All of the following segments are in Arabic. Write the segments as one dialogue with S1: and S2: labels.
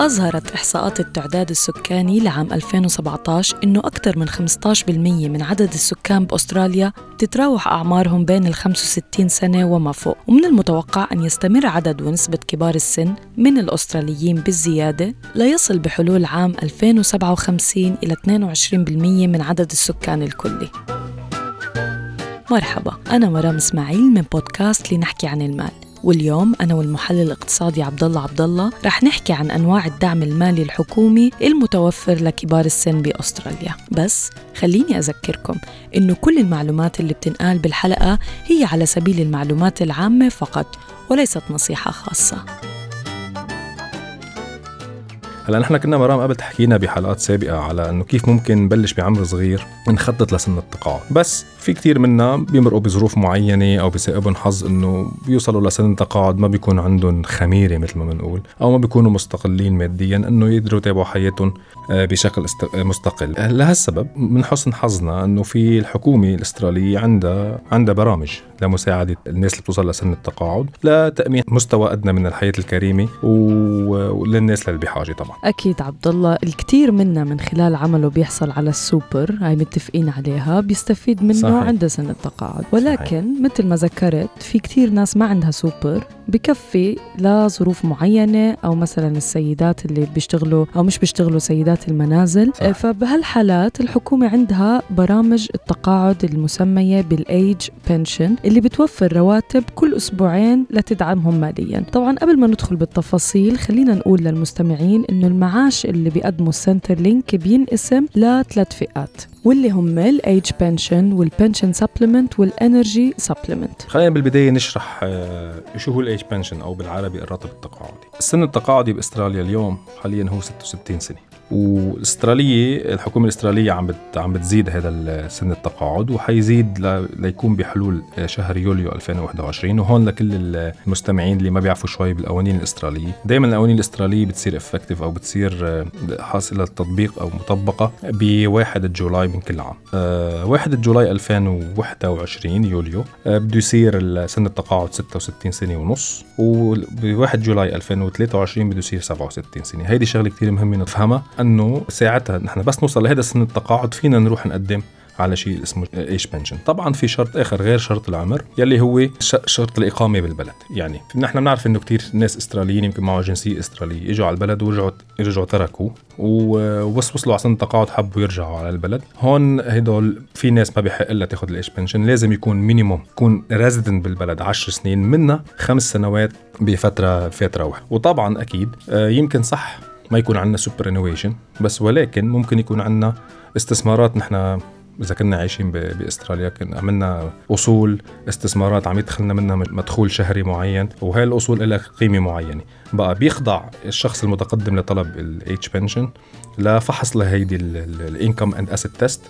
S1: أظهرت إحصاءات التعداد السكاني لعام 2017 إنه أكثر من 15% من عدد السكان بأستراليا تتراوح أعمارهم بين ال 65 سنة وما فوق. ومن المتوقع أن يستمر عدد ونسبة كبار السن من الأستراليين بالزيادة ليصل بحلول عام 2057 إلى 22% من عدد السكان الكلي. مرحبا أنا مرام إسماعيل من بودكاست لنحكي عن المال. واليوم أنا والمحلل الاقتصادي عبد الله عبد الله رح نحكي عن أنواع الدعم المالي الحكومي المتوفر لكبار السن بأستراليا. بس خليني أذكركم إنه كل المعلومات اللي بتنقال بالحلقة هي على سبيل المعلومات العامة فقط وليست نصيحة خاصة.
S2: هلا نحن كنا مرام قبل تحكينا بحلقات سابقة على إنه كيف ممكن نبلش بعمر صغير نخطط لسن التقاعد. بس في كتير منا بيمرقوا بظروف معينة أو بيسائبهم حظ إنه بيوصلوا لسن التقاعد ما بيكون عندهم خميرة مثل ما بنقول أو ما بيكونوا مستقلين ماديا إنه يقدروا يتابعوا حياتهم آه، بشكل مستقل. لهالسبب من حسن حظنا إنه في الحكومة الأسترالية عندها عندها برامج لمساعدة الناس اللي بتوصل لسن التقاعد لتأمين مستوى أدنى من الحياة الكريمة وللناس اللي بحاجة طبعا.
S1: أكيد عبد الله الكثير منا من خلال عمله بيحصل على السوبر هاي متفقين عليها بيستفيد منه صحيح. عند سن التقاعد ولكن صحيح. مثل ما ذكرت في كثير ناس ما عندها سوبر بكفي لظروف معينة أو مثلا السيدات اللي بيشتغلوا أو مش بيشتغلوا سيدات المنازل صح. فبهالحالات الحكومة عندها برامج التقاعد المسمية بالأيج pension اللي بتوفر رواتب كل أسبوعين لتدعمهم ماليا طبعا قبل ما ندخل بالتفاصيل خلينا نقول للمستمعين إنه المعاش اللي بيقدمه ال Centrelink بينقسم لثلاث فئات واللي هم ال age pension وال pension supplement وال energy supplement
S2: خلينا بالبداية نشرح آه، شو هو ال age pension أو بالعربي الراتب التقاعدي. السن التقاعدي بأستراليا اليوم حاليا هو 66 سنة. والأسترالية الحكومة الأسترالية عم بت عم بتزيد هذا سن التقاعد وحيزيد ل... ليكون بحلول شهر يوليو 2021 وهون لكل المستمعين اللي ما بيعرفوا شوي بالقوانين الأسترالية. دائما القوانين الأسترالية بتصير effective أو بتصير آه، حاصلة التطبيق أو مطبقة ب 1 July من كل عام. أه 1 July 2021 يوليو أه بده يصير سن التقاعد 66 سنة ونص وب 1 July 2023 بده يصير 67 سنة. هيدي شغلة كثير مهمة نفهمها انه ساعتها نحن بس نوصل لهذا سن التقاعد فينا نروح نقدم على شيء اسمه age pension طبعا في شرط آخر غير شرط العمر يلي هو شرط الإقامة بالبلد. يعني نحن بنعرف إنه كثير ناس إستراليين يمكن معه جنسيه استراليه إجوا على البلد ورجعوا رجعوا تركوا وبس وصلوا على سن التقاعد حبوا يرجعوا على البلد. هون هدول في ناس ما بيحق لها تاخذ ال age pension لازم يكون minimum يكون resident بالبلد 10 سنين منها خمس سنوات بفتره فتره واحدة وطبعا أكيد آه، يمكن صح ما يكون عندنا superannuation بس ولكن ممكن يكون عندنا استثمارات نحن إذا كنا عايشين بأستراليا كنا عملنا أصول استثمارات عم يدخلنا منها مدخول شهري معين وهي الأصول لها قيمة معينة. بقى بيخضع الشخص المتقدم لطلب ال age pension لفحص لهيدي ال income and asset test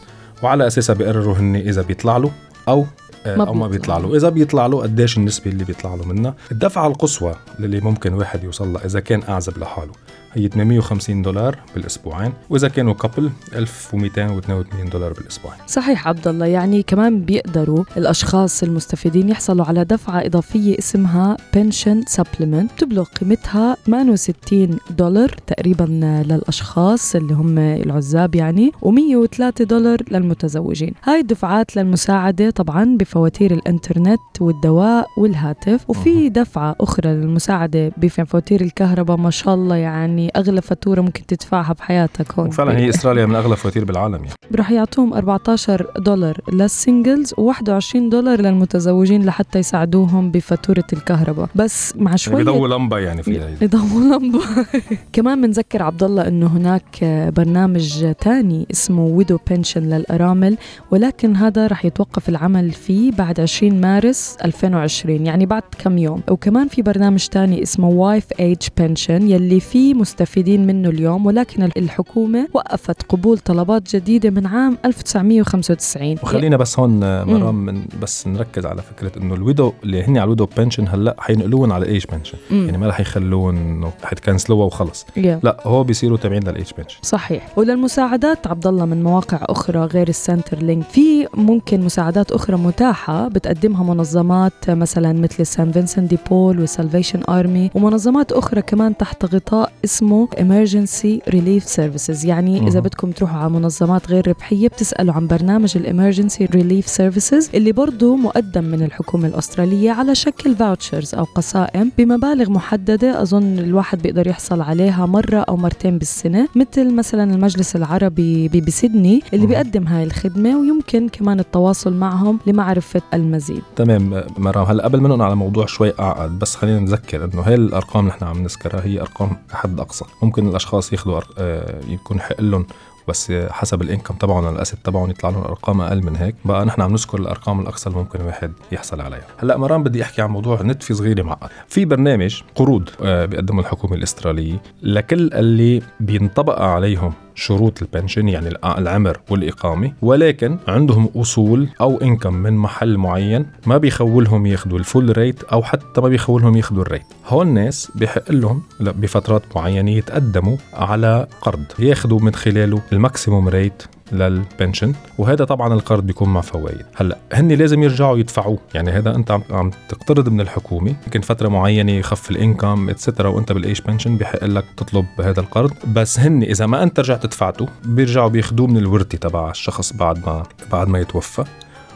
S2: وعلى أساسها بيقرروا هن إذا بيطلع له أو ما أو ما بيطلع له. إذا بيطلع له قديش النسبة اللي بيطلع له منها؟ الدفعه القصوى اللي ممكن واحد يوصل لها إذا كان أعزب لحاله. هي 850 دولار بالأسبوعين وإذا كانوا couple 1282 دولار بالأسبوعين.
S1: صحيح عبد الله يعني كمان بيقدروا الأشخاص المستفيدين يحصلوا على دفعة إضافية اسمها بنشن سبلمنت تبلغ قيمتها 68 دولار تقريبا للأشخاص اللي هم العزاب يعني و103 دولار للمتزوجين. هاي الدفعات للمساعدة طبعا بفواتير الإنترنت والدواء والهاتف وفي دفعة أخرى للمساعدة بفواتير الكهرباء ما شاء الله يعني يعني أغلى فاتورة ممكن تدفعها بحياتك هون.
S2: وفعلا هي استراليا من أغلى فواتير بالعالم يعني.
S1: رح يعطوهم 14 دولار لل singles و21 دولار للمتزوجين لحتى يساعدوهم بفاتورة الكهرباء. بس مع شوي
S2: يعني بيضووا لمبة يعني فيها
S1: يضووا لمبة. كمان بنذكر عبد الله إنه هناك برنامج تاني اسمه widow pension للأرامل ولكن هذا رح يتوقف العمل فيه فيه بعد 20 مارس 2020 يعني بعد كم يوم. وكمان في برنامج تاني اسمه wife age pension يلي فيه مستفيدين منه اليوم ولكن الحكومة وقفت قبول طلبات جديدة من عام 1995
S2: وخلينا بس هون مرام من بس نركز على فكرة إنه ال widow اللي هن على ال widow pension هلأ حينقلوهم على ال age pension يعني ما رح يخلوهم انه حتكنسلوها وخلص.
S1: yeah.
S2: لا هو بيصيروا تابعين لل age pension
S1: صحيح. وللمساعدات عبد الله من مواقع أخرى غير ال Centrelink في ممكن مساعدات أخرى متاحة بتقدمها منظمات مثلا مثل Saint Vincent de Paul و Salvation Army ومنظمات أخرى كمان تحت غطاء اسمه emergency relief services. يعني إذا بدكم تروحوا على منظمات غير ربحية بتسألوا عن برنامج ال emergency relief services اللي برضه مقدم من الحكومة الأسترالية على شكل vouchers أو قسائم بمبالغ محددة. أظن الواحد بيقدر يحصل عليها مرة أو مرتين بالسنة مثل مثلا المجلس العربي بسيدني اللي بيقدم هاي الخدمة ويمكن كمان التواصل معهم لمعرفة المزيد.
S2: تمام مرام هلا قبل ما على موضوع شوي أعقد بس خلينا نذكر إنه هاي الأرقام اللي نحن عم نذكرها هي أرقام حد أقصى. ممكن الأشخاص ياخذوا آه يكون حق لهم بس حسب ال income تبعهم ال asset تبعهم يطلع لهم أرقام أقل من هيك. بقى نحن عم نذكر الأرقام الأقصى اللي ممكن الواحد يحصل عليها. هلأ مرام بدي أحكي عن موضوع نتفي صغيرة معقد. في برنامج قروض بيقدمه الحكومة الأسترالية لكل اللي بينطبق عليهم شروط ال pension يعني العمر والإقامة. ولكن عندهم أصول أو income من محل معين ما بيخولهم ياخذوا ال full rate أو حتى ما بيخولهم ياخذوا ال rate. هول الناس بحق لهم بفترات معينة يتقدموا على قرض ياخذوا من خلاله ال maximum rate لل pension وهذا طبعا القرض بيكون مع فوائد. هلأ هن لازم يرجعوا يدفعوه. يعني هذا أنت عم, تقترض من الحكومة يمكن فترة معينة يخف ال income etcetera وأنت بال age pension بحق لك تطلب هذا القرض. بس هن إذا ما أنت رجعت دفعته بيرجعوا بياخذوه من الورثة تبع الشخص بعد ما بعد ما يتوفى.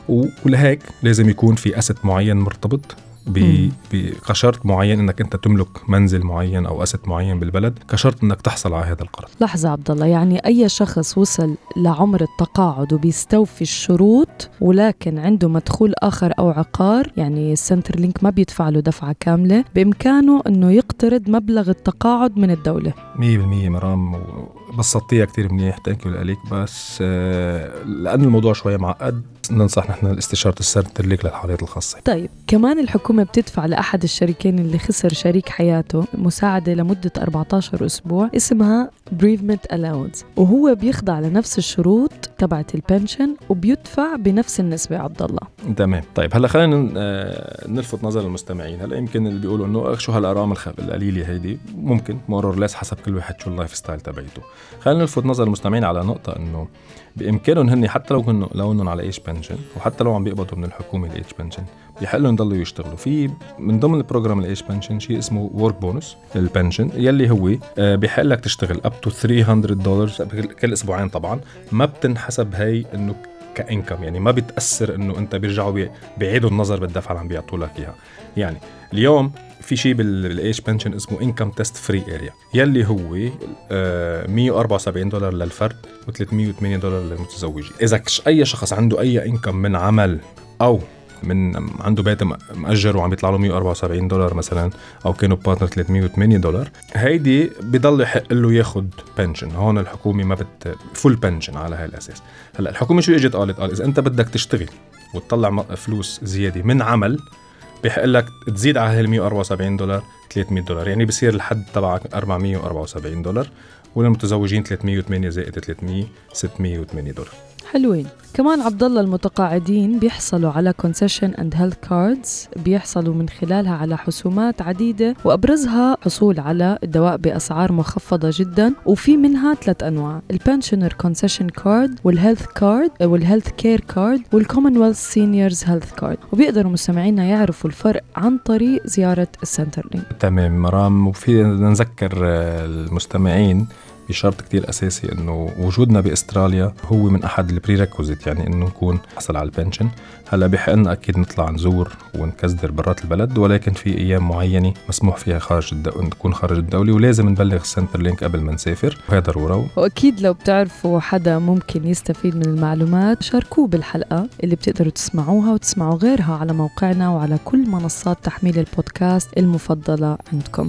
S2: ولهيك لازم يكون في asset معين مرتبط. كشرط معين إنك أنت تملك منزل معين أو asset معين بالبلد كشرط إنك تحصل على هذا القرض.
S1: لحظة عبد الله يعني أي شخص وصل لعمر التقاعد وبيستوفي الشروط ولكن عنده مدخول آخر أو عقار يعني ال Centrelink ما بيدفع له دفعة كاملة بإمكانه إنه يقترض مبلغ التقاعد من الدولة.
S2: 100% مرام بسطتيها كثير منيح. thank you لك بس لأن الموضوع شوي معقد ننصح نحن استشارة ال Centrelink للحالات الخاصة.
S1: طيب كمان الحكومة بتدفع لأحد الشريكين اللي خسر شريك حياته مساعدة لمدة 14 أسبوع اسمها bereavement allowance. وهو بيخضع لنفس الشروط تبعت ال pension وبيدفع بنفس النسبة عبد الله.
S2: تمام. طيب هلأ خلينا نلفت نظر المستمعين. هلأ يمكن اللي بيقولوا إنه شو هالأرقام القليلة هيدي؟ ممكن more or less حسب كل واحد شو ال lifestyle تبعته خلينا نلفت نظر المستمعين على نقطة إنه بإمكانهم هن حتى لو كانوا لو انهم على age pension وحتى لو عم بيقبضوا من الحكومة ال age pension بيحق لهم يضلوا يشتغلوا. في من ضمن ال program ال age pension شيء اسمه work bonus ال pension يلي هو بيحق لك تشتغل up to 300 دولار كل أسبوعين طبعا. ما بتنحسب هي إنه ك income. يعني ما بتأثر إنه أنت بيرجعوا بيعيدوا النظر بالدفعة اللي عم بيعطوا لك إياها. يعني اليوم في شيء بال age pension اسمه income test free area يلي هو 174 دولار للفرد و308 دولار للمتزوجين إذا أي شخص عنده أي income من عمل أو من عنده بيت مأجر وعم يطلع له 174 دولار مثلا أو كانوا partner 308 دولار. هيدي بضل يحق له ياخذ pension هون الحكومة ما بت full pension على هاي الأساس. هلأ الحكومة شو إجت؟ قالت قال إذا أنت بدك تشتغل وتطلع فلوس زيادة من عمل بيحق لك تزيد على هال 174 دولار 300 دولار. يعني بصير الحد تبعك 474 دولار وللمتزوجين 308 زائد 300 608 دولار.
S1: حلوين. كمان عبد الله المتقاعدين بيحصلوا على concession and health cards بيحصلوا من خلالها على حسومات عديدة وأبرزها حصول على الدواء بأسعار مخفضة جدا وفي منها ثلاث أنواع. ال pensioner concession card وال health card وال health care card وال Commonwealth seniors health card وبيقدروا مستمعينا يعرفوا الفرق عن طريق زيارة ال Centrelink
S2: تمام مرام وفي نذكر المستمعين بشرط كتير أساسي إنه وجودنا بأستراليا هو من أحد ال prerequisite يعني إنه نكون حصل على ال pension هلأ بحقنا أكيد نطلع نزور ونكزدر برات البلد ولكن في أيام معينة مسموح فيها خارج الدولة نكون خارج الدولة ولازم نبلغ ال Centrelink قبل ما نسافر. وهي ضرورة
S1: وأكيد لو بتعرفوا حدا ممكن يستفيد من المعلومات شاركوه بالحلقة اللي بتقدروا تسمعوها وتسمعوا غيرها على موقعنا وعلى كل منصات تحميل البودكاست المفضلة عندكم.